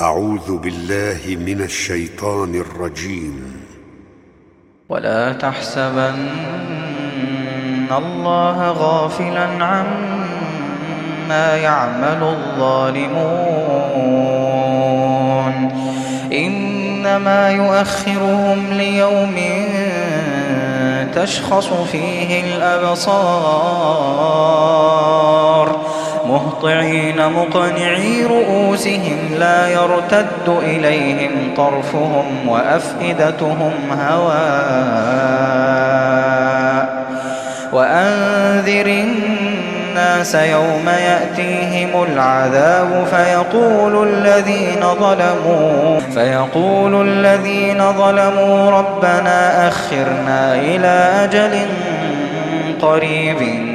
أعوذ بالله من الشيطان الرجيم. ولا تحسبن الله غافلا عما يعمل الظالمون. إنما يؤخرهم ليوم تشخص فيه الأبصار. مهطعين مقنعي رؤوسهم لا يرتد إليهم طرفهم وأفئدتهم هواء. وأنذر الناس يوم يأتيهم العذاب فيقول الذين ظلموا فيقول الذين ظلموا ربنا أخرنا إلى أجل قريب.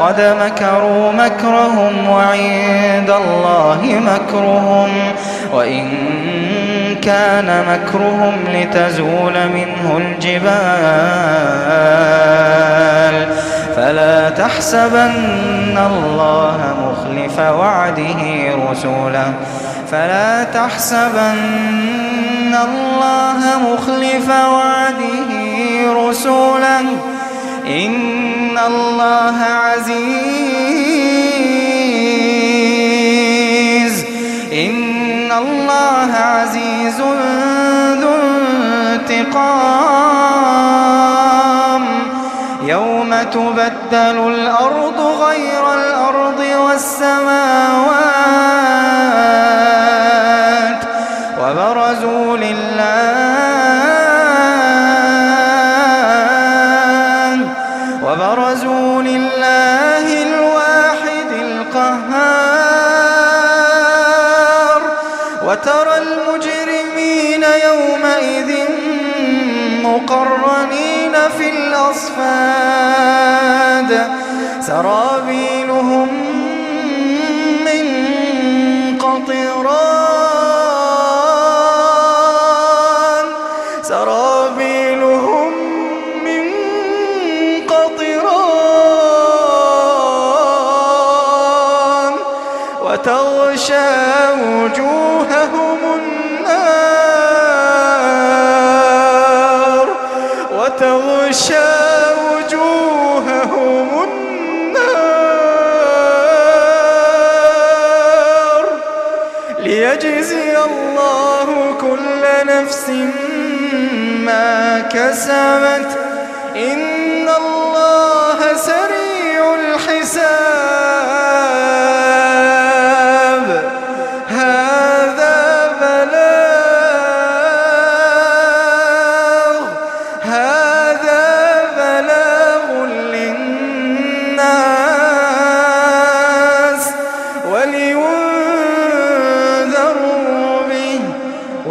وقد مكروا مكرهم وعند الله مكرهم وإن كان مكرهم لتزول منه الجبال فلا تحسبن الله مخلف وعده رسوله فلا تحسبن الله مخلف وعده رسولا إن الله عزيز إن الله عزيز ذو انتقام. يوم تبدل الأرض غير الأرض والسماوات وبرزوا لله مقرنين في الأصفاد. سرابيلهم من قطران. سرابيلهم من قطران. وتغشى وجوههم النار. وتغشى وجوههم النار ليجزي الله كل نفس ما كسبت. إن الله سريع الحساب.